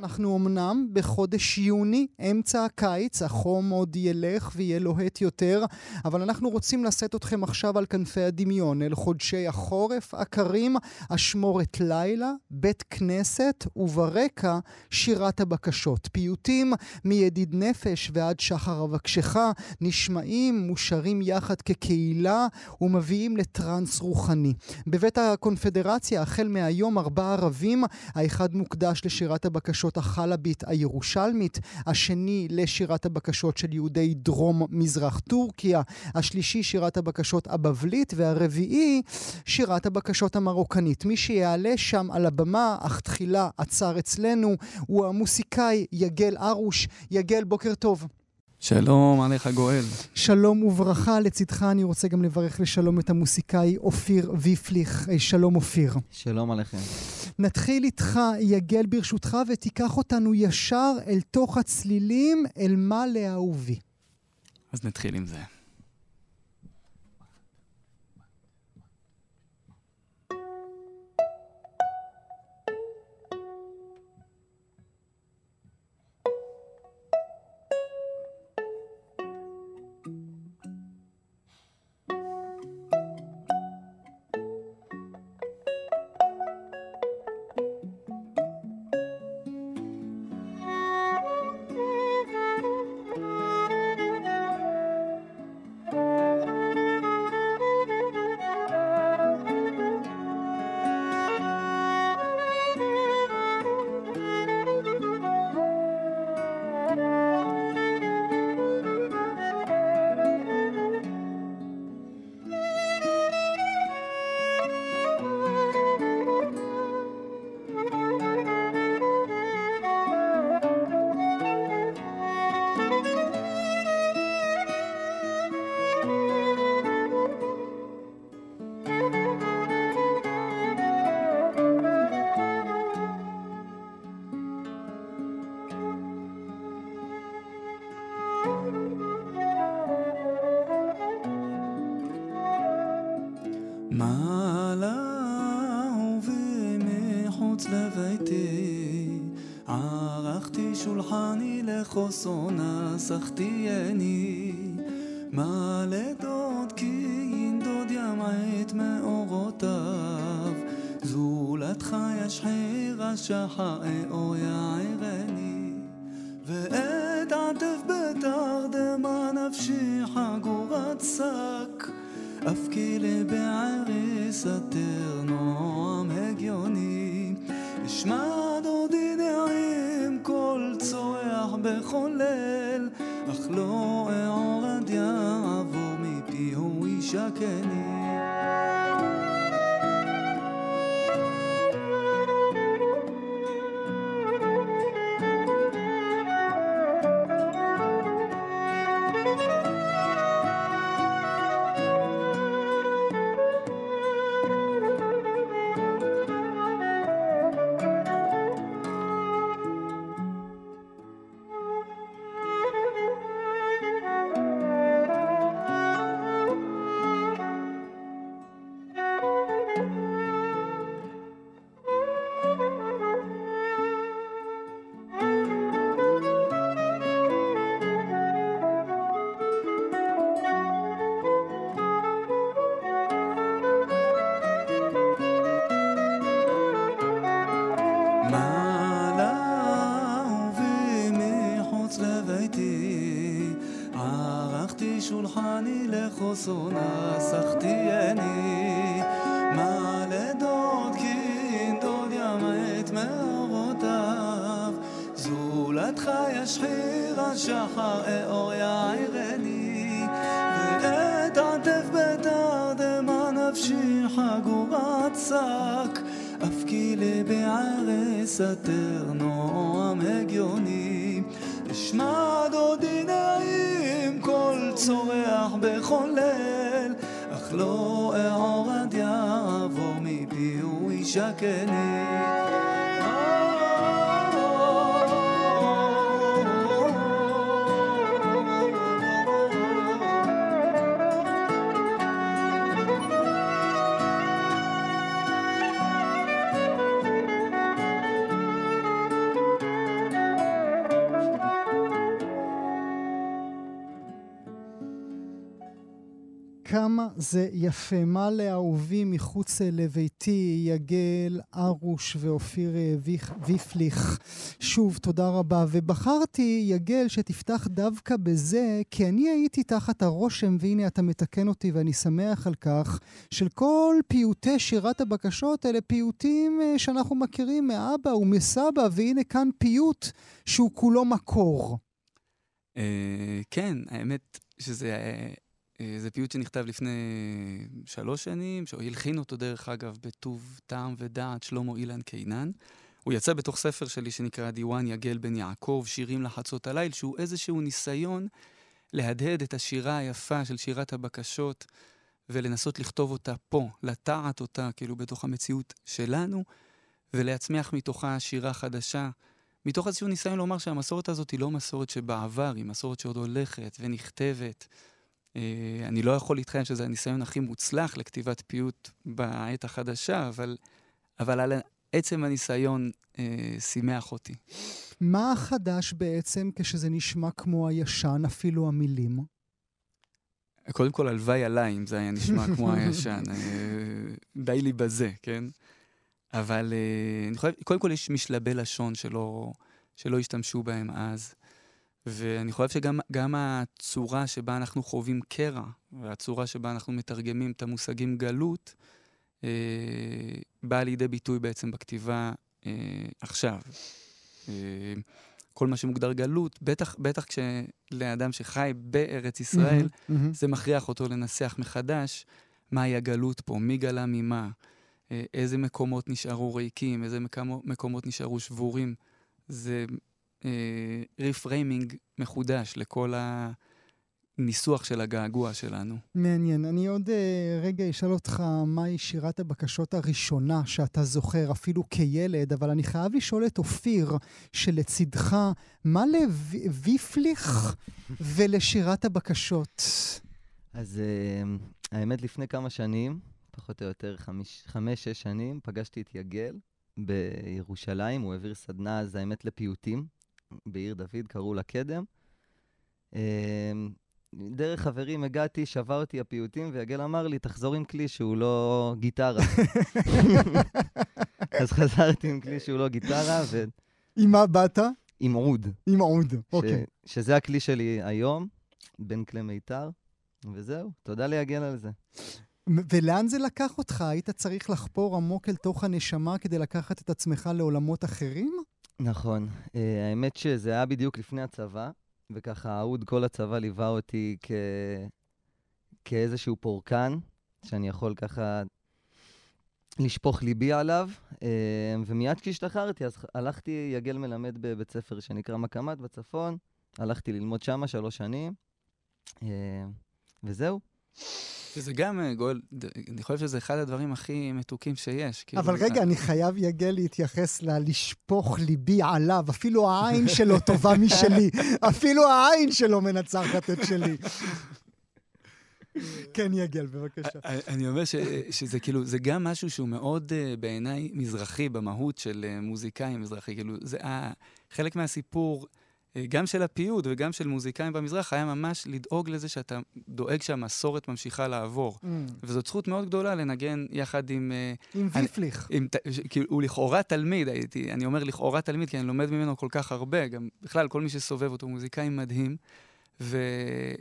אנחנו אמנם בחודש יוני, אמצע הקיץ, החום עוד ילך ויהיה לוהט יותר, אבל אנחנו רוצים לשאת אתכם עכשיו על כנפי הדמיון, אל חודשי החורף הקרים, אשמורת לילה, בית כנסת, וברקע שירת הבקשות. פיוטים מידיד נפש ועד שחר אבקשך נשמעים, מושרים יחד כקהילה ומביאים לטראנס רוחני. בבית הקונפדרציה, החל מהיום ארבעה ערבים, האחד מוקדש לשירת הבקשות הבקשות החלבית הירושלמית, השני לשירת הבקשות של יהודי דרום מזרח טורקיה, השלישי שירת הבקשות הבבלית, והרביעי שירת הבקשות המרוקנית. מי שיעלה שם על הבמה, אך תחילה עצר אצלנו, הוא המוסיקאי יגל ארוש. יגל, בוקר טוב. שלום עליך גואל. שלום וברכה, לצדך אני רוצה גם לברך לשלום את המוסיקאי אופיר ויפליך. שלום אופיר. שלום עליכם. נתחיל איתך, יגל ברשותך, ותיקח אותנו ישר אל תוך הצלילים, אל מה לאהובי. אז נתחיל עם זה. נסחתיאני מה לדוד כי ינדוד ימעט מאורותיו. זולתך ישחיר השחר או יערני ואת עטף בתרדמה נפשי חגורת שק. אף כי לבערי סתר נועם הגיוני. אשמע דודי נעים כל צורח בכל ליל אך לא אעור עד יעבור מפי הוא ישקני חוסו נסחתיאני מה לדוד כי ינדוד ימעט מאורותיו. זולתך ישחיר השחר אאור יעירני. ואת עטף בתרדמה נפשי חגורת שק אף כי לבערי סתר נועם הגיוני. אשמע דודי נעים צורח בכל ליל אך לא אעור עד יעבור מפי הוא ישקני כמה זה יפה. מה לאהובי מחוץ לביתי, יגל, ארוש ואופיר אה, ויפליך. שוב, תודה רבה. ובחרתי, יגל, שתפתח דווקא בזה, כי אני הייתי תחת הרושם, והנה אתה מתקן אותי ואני שמח על כך, של כל פיוטי שירת הבקשות, אלה פיוטים אה, שאנחנו מכירים מאבא ומסבא, והנה כאן פיוט שהוא כולו מקור. אה, כן, האמת שזה זה פיוט שנכתב לפני שלוש שנים, שהוא הלחין אותו דרך אגב בטוב טעם ודעת שלמה אילן קינן. הוא יצא בתוך ספר שלי שנקרא דיוואן יגל בן יעקב, שירים לחצות הליל, שהוא איזשהו ניסיון להדהד את השירה היפה של שירת הבקשות ולנסות לכתוב אותה פה, לטעת אותה כאילו בתוך המציאות שלנו, ולהצמיח מתוכה שירה חדשה. מתוך איזשהו ניסיון לומר שהמסורת הזאת היא לא מסורת שבעבר, היא מסורת שעוד הולכת ונכתבת. אה, אני לא יכול להתחייב שזה הניסיון הכי מוצלח לכתיבת פיוט בעת החדשה, אבל, אבל על עצם הניסיון אה, שימח אותי. מה החדש בעצם כשזה נשמע כמו הישן, אפילו המילים? קודם כל, הלוואי עליי אם זה היה נשמע כמו הישן. אה, די לי בזה, כן? אבל אה, אני חושב, קודם כל יש משלבי לשון שלא, שלא השתמשו בהם אז. ואני חושב שגם גם הצורה שבה אנחנו חווים קרע, והצורה שבה אנחנו מתרגמים את המושגים גלות, אה, באה לידי ביטוי בעצם בכתיבה אה, עכשיו. אה, כל מה שמוגדר גלות, בטח, בטח כשלאדם שחי בארץ ישראל, מהמם. זה מכריח אותו לנסח מחדש מהי הגלות פה, מי גלה ממה, אה, איזה מקומות נשארו ריקים, איזה מקומו, מקומות נשארו שבורים. זה ריפריימינג מחודש לכל הניסוח של הגעגוע שלנו. מעניין. אני עוד uh, רגע אשאל אותך מהי שירת הבקשות הראשונה שאתה זוכר, אפילו כילד, אבל אני חייב לשאול את אופיר, שלצידך, מה לוויפליך ולשירת הבקשות? אז uh, האמת, לפני כמה שנים, פחות או יותר חמיש, חמש, שש שנים, פגשתי את יגל בירושלים, הוא העביר סדנה, אז האמת, לפיוטים, בעיר דוד, קראו לה קדם. Uh, דרך חברים הגעתי, שברתי הפיוטים, ויגל אמר לי, תחזור עם כלי שהוא לא גיטרה. אז חזרתי עם כלי שהוא לא גיטרה, עם מה באת? ועם עוד. עם עוד, אוקיי. ש... שזה הכלי שלי היום, בין כלי מיתר, וזהו, תודה ליגל על זה. ולאן זה לקח אותך? היית צריך לחפור עמוק אל תוך הנשמה כדי לקחת את עצמך לעולמות אחרים? נכון. Uh, האמת שזה היה בדיוק לפני הצבא, וככה אהוד כל הצבא ליווה אותי כ... כאיזשהו פורקן, שאני יכול ככה לשפוך ליבי עליו. Uh, ומיד כשהשתחררתי, אז הלכתי, יגל מלמד בבית ספר שנקרא מקמת בצפון, הלכתי ללמוד שמה שלוש שנים, uh, וזהו. שזה גם, אה, גואל, אני חושב שזה אחד הדברים הכי מתוקים שיש. כאילו, אבל רגע, אני חייב, יגל, להתייחס ללשפוך ליבי עליו. אפילו העין שלו טובה משלי. אפילו העין שלו מנצחת את שלי. כן, יגל, בבקשה. אני אומר ש, שזה כאילו, זה גם משהו שהוא מאוד בעיניי מזרחי במהות של מוזיקאים מזרחי. כאילו, זה חלק מהסיפור, גם של הפיוט וגם של מוזיקאים במזרח, היה ממש לדאוג לזה שאתה דואג שהמסורת ממשיכה לעבור. Mm. וזאת זכות מאוד גדולה לנגן יחד עם... Uh, עם אני- ויפליך. עם, ש- כאילו, הוא לכאורה תלמיד, הייתי, אני אומר לכאורה תלמיד, כי אני לומד ממנו כל כך הרבה, גם בכלל, כל מי שסובב אותו, מוזיקאי מדהים. ו...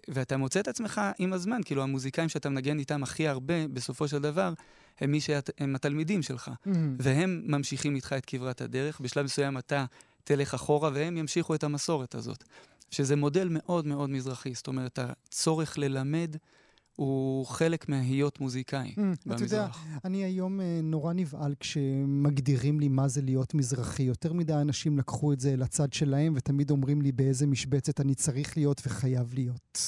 ואתה מוצא את עצמך עם הזמן, כאילו המוזיקאים שאתה מנגן איתם הכי הרבה, בסופו של דבר, הם מי שהם התלמידים שלך. Mm. והם ממשיכים איתך את כברת הדרך, בשלב מסוים אתה תלך אחורה והם ימשיכו את המסורת הזאת. שזה מודל מאוד מאוד מזרחי, זאת אומרת, הצורך ללמד הוא חלק מהיות מוזיקאי Mm, אתה יודע, במזרח. אני היום אה, נורא נבהל כשמגדירים לי מה זה להיות מזרחי. יותר מדי אנשים לקחו את זה לצד שלהם, ותמיד אומרים לי באיזה משבצת אני צריך להיות וחייב להיות.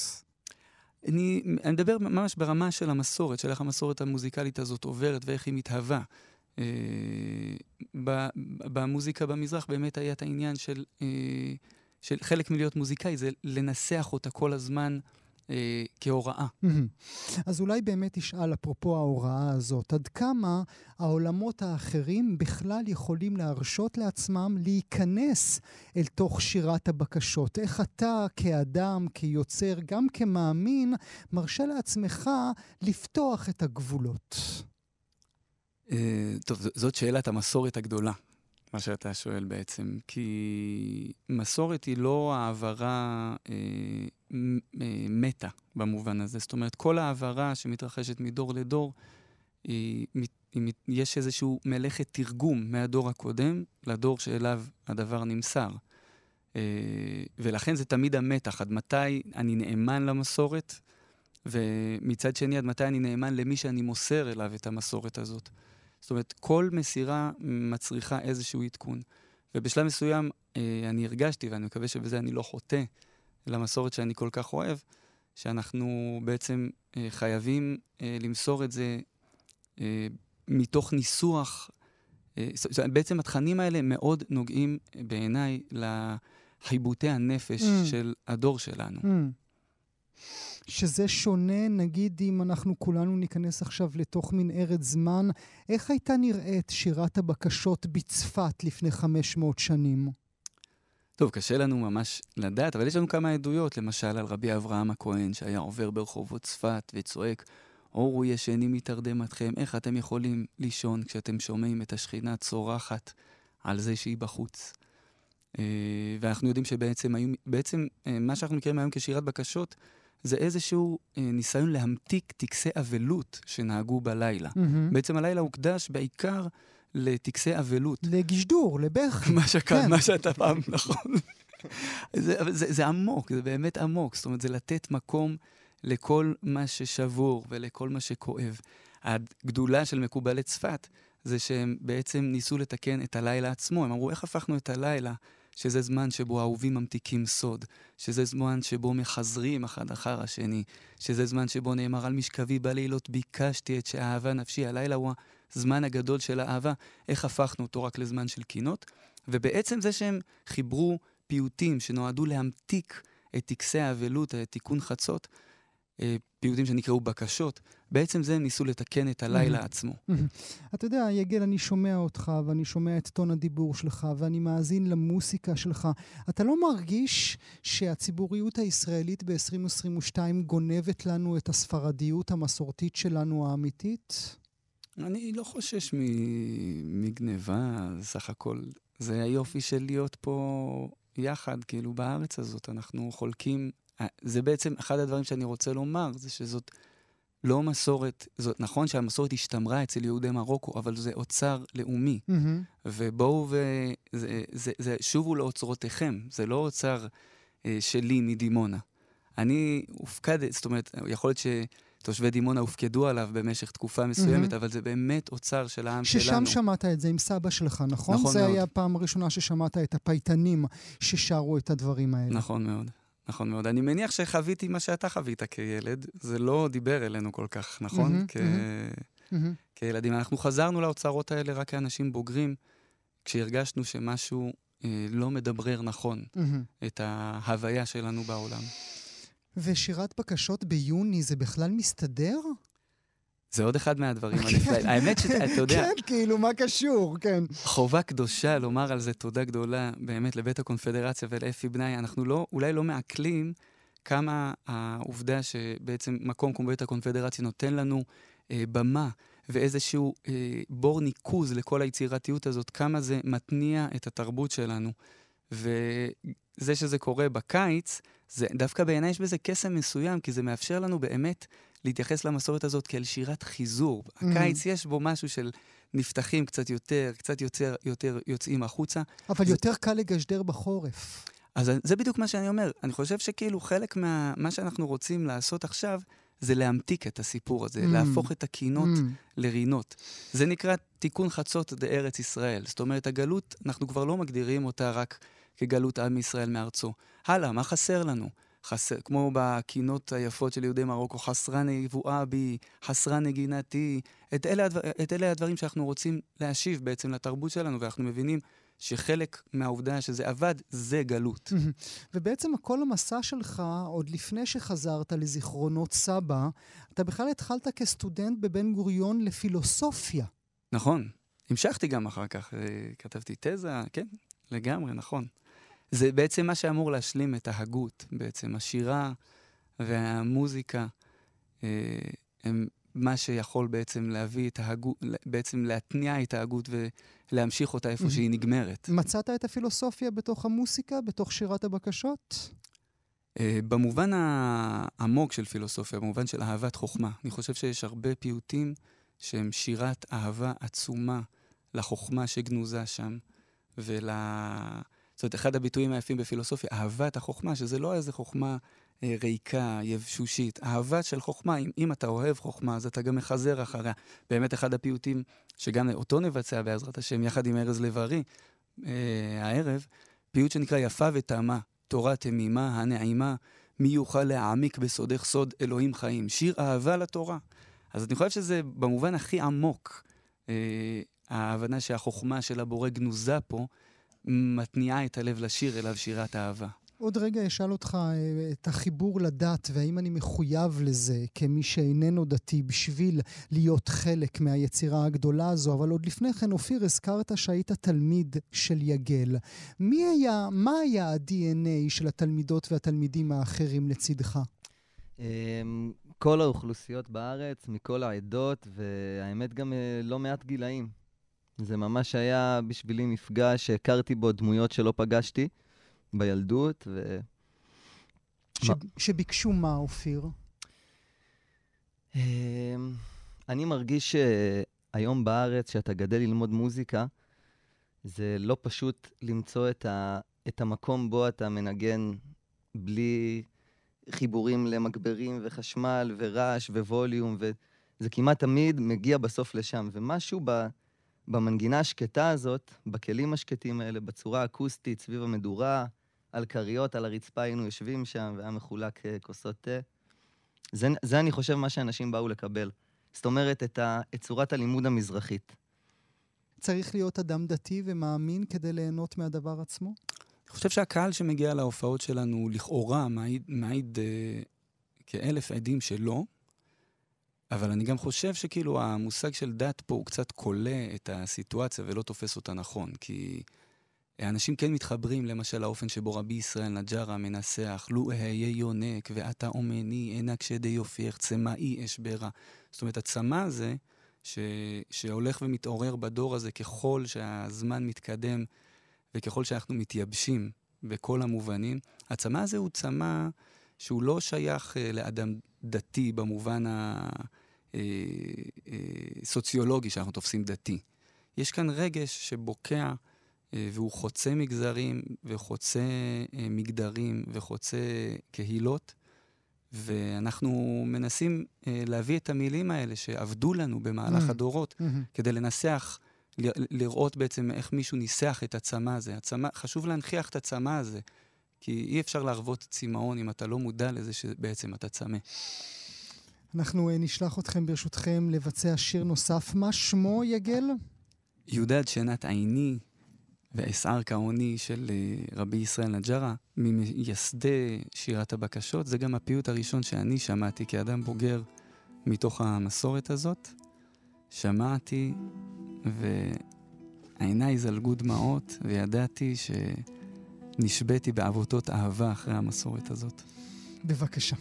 אני, אני מדבר ממש ברמה של המסורת, של איך המסורת המוזיקלית הזאת עוברת ואיך היא מתהווה. אה, במוזיקה במזרח באמת היה את העניין של, אה, של חלק מלהיות מוזיקאי, זה לנסח אותה כל הזמן אה, כהוראה. אז אולי באמת תשאל, אפרופו ההוראה הזאת, עד כמה העולמות האחרים בכלל יכולים להרשות לעצמם להיכנס אל תוך שירת הבקשות? איך אתה כאדם, כיוצר, גם כמאמין, מרשה לעצמך לפתוח את הגבולות? אה, טוב, זאת שאלת המסורת הגדולה, מה שאתה שואל בעצם. כי מסורת היא לא העברה אה, אה, מתה במובן הזה. זאת אומרת, כל העברה שמתרחשת מדור לדור, היא, היא, יש איזשהו מלאכת תרגום מהדור הקודם לדור שאליו הדבר נמסר. אה, ולכן זה תמיד המתח, עד מתי אני נאמן למסורת, ומצד שני, עד מתי אני נאמן למי שאני מוסר אליו את המסורת הזאת. זאת אומרת, כל מסירה מצריכה איזשהו עדכון. ובשלב מסוים אה, אני הרגשתי, ואני מקווה שבזה אני לא חוטא למסורת שאני כל כך אוהב, שאנחנו בעצם אה, חייבים אה, למסור את זה אה, מתוך ניסוח. אה, בעצם התכנים האלה מאוד נוגעים אה, בעיניי לחיבוטי הנפש Mm. של הדור שלנו. Hmm. שזה שונה, נגיד אם אנחנו כולנו ניכנס עכשיו לתוך מנהרת זמן, איך הייתה נראית שירת הבקשות בצפת לפני 500 שנים? טוב, קשה לנו ממש לדעת, אבל יש לנו כמה עדויות, למשל על רבי אברהם הכהן, שהיה עובר ברחובות צפת וצועק, אורו ישנים מתרדמתכם, איך אתם יכולים לישון כשאתם שומעים את השכינה צורחת על זה שהיא בחוץ? אה, ואנחנו יודעים שבעצם היו, בעצם אה, מה שאנחנו מכירים היום כשירת בקשות, זה איזשהו אה, ניסיון להמתיק טקסי אבלות שנהגו בלילה. מהמם. בעצם הלילה הוקדש בעיקר לטקסי אבלות. לגשדור, לבכי. מה שכאן, כן. מה שאתה פעם, נכון. זה, זה, זה עמוק, זה באמת עמוק. זאת אומרת, זה לתת מקום לכל מה ששבור ולכל מה שכואב. הגדולה של מקובלי צפת זה שהם בעצם ניסו לתקן את הלילה עצמו. הם אמרו, איך הפכנו את הלילה, שזה זמן שבו האהובים ממתיקים סוד, שזה זמן שבו מחזרים אחד אחר השני, שזה זמן שבו נאמר על משכבי בלילות ביקשתי את שאהבה נפשי. הלילה הוא הזמן הגדול של האהבה. איך הפכנו אותו רק לזמן של קינות? ובעצם זה שהם חיברו פיוטים שנועדו להמתיק את טקסי האבלות, את תיקון חצות, פיוטים שנקראו בקשות, בעצם זה הם ניסו לתקן את הלילה Mhm. עצמו. אתה יודע, יגל, אני שומע אותך, ואני שומע את טון הדיבור שלך, ואני מאזין למוסיקה שלך. אתה לא מרגיש שהציבוריות הישראלית ב-2022 גונבת לנו את הספרדיות המסורתית שלנו האמיתית? אני לא חושש מ- מגניבה, סך הכל. זה היופי של להיות פה יחד, כאילו, בארץ הזאת. אנחנו חולקים... אה, זה בעצם אחד הדברים שאני רוצה לומר, זה שזאת לא מסורת, זאת נכון שהמסורת השתמרה אצל יהודי מרוקו, אבל זה אוצר לאומי. מהמם. ובואו ו... זה, זה, זה, שובו לאוצרותיכם, זה לא אוצר אה, שלי מדימונה. אני הופקד, זאת אומרת, יכול להיות שתושבי דימונה הופקדו עליו במשך תקופה מסוימת, מהמם. אבל זה באמת אוצר של העם ששם שלנו. שמעת את זה עם סבא שלך, נכון? נכון זה מאוד. היה הפעם הראשונה ששמעת את הפייטנים ששרו את הדברים האלה. נכון מאוד, נכון מאוד. אני מניח שחוויתי מה שאתה חווית כילד, זה לא דיבר אלינו כל כך, נכון? מהמם, כ... מהמם. כילדים. אנחנו חזרנו לאוצרות האלה רק כאנשים בוגרים, כשהרגשנו שמשהו אה, לא מדברר נכון מהמם. את ההוויה שלנו בעולם. ושירת בקשות ביוני זה בכלל מסתדר? זה עוד אחד מהדברים הנפלאים. האמת שאתה יודע, כן, כאילו, מה קשור? כן. חובה קדושה לומר על זה תודה גדולה באמת לבית הקונפדרציה ולאפי בנאי. אנחנו לא, אולי לא מעכלים כמה העובדה שבעצם מקום כמו בית הקונפדרציה נותן לנו אה, במה ואיזשהו אה, בור ניקוז לכל היצירתיות הזאת, כמה זה מתניע את התרבות שלנו. וזה שזה קורה בקיץ, זה, דווקא בעיניי יש בזה קסם מסוים, כי זה מאפשר לנו באמת להתייחס למסורת הזאת כאל שירת חיזור. Mm. הקיץ יש בו משהו של נפתחים קצת יותר, קצת יותר, יותר יוצאים החוצה. אבל זה- יותר קל לגשדר בחורף. אז זה בדיוק מה שאני אומר. אני חושב שכאילו חלק מה... מה שאנחנו רוצים לעשות עכשיו, זה להמתיק את הסיפור הזה, Mm. להפוך את הקינות Mm. לרינות. זה נקרא תיקון חצות בארץ ישראל. זאת אומרת, הגלות, אנחנו כבר לא מגדירים אותה רק כגלות עם ישראל מארצו. הלאה, מה חסר לנו? חסר, כמו בקינות היפות של יהודי מרוקו, חסרה נבואה בי, חסרה נגינתי. את אלה, הדבר, את אלה הדברים שאנחנו רוצים להשיב בעצם לתרבות שלנו, ואנחנו מבינים שחלק מהעובדה שזה עבד, זה גלות. ובעצם כל המסע שלך, עוד לפני שחזרת לזיכרונות סבא, אתה בכלל התחלת כסטודנט בבן גוריון לפילוסופיה. נכון. המשכתי גם אחר כך, אה, כתבתי תזה, כן, לגמרי, נכון. זה בעצם מה שאמור להשלים את ההגות, בעצם השירה והמוזיקה אה, הם מה שיכול בעצם להביא את ההגות, בעצם להתניע את ההגות ולהמשיך אותה איפה שהיא נגמרת. מצאת את הפילוסופיה בתוך המוסיקה, בתוך שירת הבקשות? Uh, במובן העמוק של פילוסופיה, במובן של אהבת חוכמה. אני חושב שיש הרבה פיוטים שהם שירת אהבה עצומה לחוכמה שגנוזה שם, ול... זאת אומרת, אחד הביטויים היפים בפילוסופיה, אהבת החוכמה, שזה לא איזה חוכמה אה, ריקה, יבשושית. אהבה של חוכמה, אם, אם אתה אוהב חוכמה, אז אתה גם מחזר אחריה. באמת אחד הפיוטים, שגם אותו נבצע בעזרת השם, יחד עם ארז לב-ארי, אה, הערב, פיוט שנקרא יפה וטעמה, תורה תמימה, הנעימה, מי יוכל להעמיק בסודך סוד אלוהים חיים. שיר אהבה לתורה. אז אני חושב שזה במובן הכי עמוק, אה, ההבנה שהחוכמה של הבורא גנוזה פה, מתניעה את הלב לשיר אליו שירת אהבה. עוד רגע אשאל אותך אה, את החיבור לדת, והאם אני מחויב לזה כמי שאיננו דתי בשביל להיות חלק מהיצירה הגדולה הזו, אבל עוד לפני כן, אופיר, הזכרת שהיית תלמיד של יגל. מי היה, מה היה ה-DNA של התלמידות והתלמידים האחרים לצדך? אמ, כל האוכלוסיות בארץ, מכל העדות, והאמת גם אה, לא מעט גילאים. זה ממש היה בשבילי מפגש שהכרתי בו דמויות שלא פגשתי. בילדות, ו... ש... מה... שביקשו מה, אופיר? אמ, אני מרגיש שהיום בארץ, שאתה גדל ללמוד מוזיקה, זה לא פשוט למצוא את, ה... את המקום בו אתה מנגן בלי חיבורים למגברים וחשמל ורעש וווליום, וזה כמעט תמיד מגיע בסוף לשם. ומשהו ב... במנגינה השקטה הזאת, בכלים השקטים האלה, בצורה האקוסטית, סביב המדורה, על כריות, על הרצפה היינו יושבים שם, והיה מחולק אה, כוסות תה. זה, זה, אני חושב, מה שאנשים באו לקבל. זאת אומרת, את, ה, את צורת הלימוד המזרחית. צריך להיות אדם דתי ומאמין כדי ליהנות מהדבר עצמו? אני חושב שהקהל שמגיע להופעות שלנו, לכאורה, מעיד, מעיד אה, כאלף עדים שלא, אבל אני גם חושב שכאילו המושג של דת פה הוא קצת כולא את הסיטואציה ולא תופס אותה נכון, כי... אנשים כן מתחברים למשל לאופן שבו רבי ישראל נג'רה מנסח, לו אהיה יונק ואתה אומני ענק שדי יופייך צמאי אשברה. זאת אומרת, הצמא הזה, ש... שהולך ומתעורר בדור הזה ככל שהזמן מתקדם וככל שאנחנו מתייבשים בכל המובנים, הצמא הזה הוא צמא שהוא לא שייך uh, לאדם דתי במובן הסוציולוגי אה, אה, שאנחנו תופסים דתי. יש כאן רגש שבוקע אה, והוא חוצה מגזרים וחוצה אה, מגדרים וחוצה קהילות, ואנחנו מנסים אה, להביא את המילים האלה שעבדו לנו במהלך mm-hmm. הדורות, mm-hmm. כדי לנסח, לראות בעצם איך מישהו ניסח את הצמא הזה. הצמא, חשוב להנכיח את הצמא הזה, כי אי אפשר להרוות צמאון אם אתה לא מודע לזה שבעצם אתה צמא. אנחנו נשלח אתכם ברשותכם לבצע שיר נוסף. מה שמו, יגל? יהודה שנת עיני, ואסער כעוני של אה, רבי ישראל נג'רה, ממייסדי שירת הבקשות. זה גם הפיוט הראשון שאני שמעתי כאדם בוגר מתוך המסורת הזאת. שמעתי, ועיניי זלגו דמעות, וידעתי שנשבתי בעבותות אהבה אחרי המסורת הזאת. בבקשה.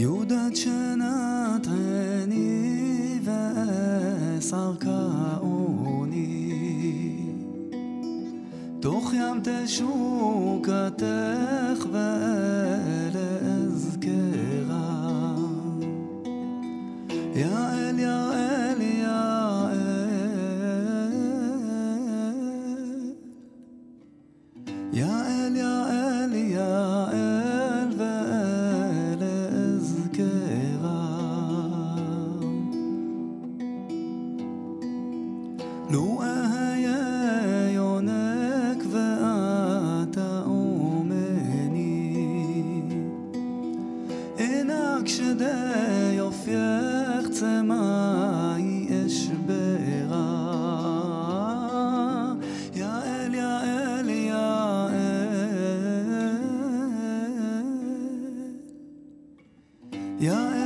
יודעת שנת עיני ואסר כאוני תוך ים תשוקתך ולאזכרה Ja,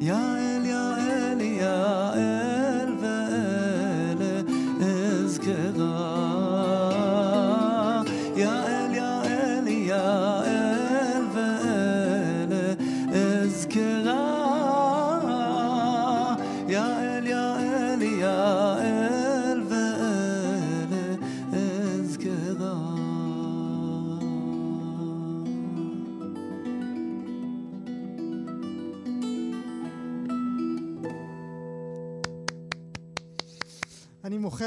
Ja,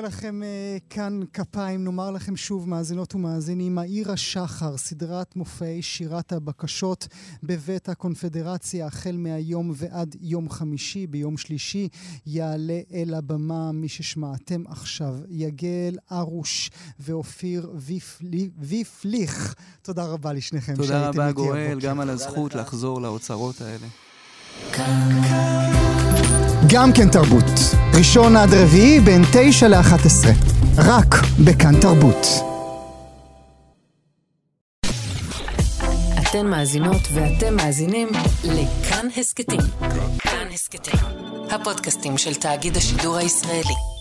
לכם uh, כאן כפיים, נאמר לכם שוב, מאזינות ומאזינים, העיר השחר, סדרת מופעי שירת הבקשות בבית הקונפדרציה, החל מהיום ועד יום חמישי. ביום שלישי יעלה אל הבמה מי ששמעתם עכשיו, יגל ארוש ואופיר ויפלי- ויפליך. תודה רבה לשניכם תודה שהייתם רבה, איתי גואל, הבוקר. גם על הזכות לחזור לאוצרות האלה. גם כן תרבות. ראשון עד רביעי בין תשע לאחת עשרה. רק בכאן תרבות. אתן מאזינות ואתם מאזינים לכאן הסכתים. כאן הסכתים, הפודקאסטים של תאגיד השידור הישראלי.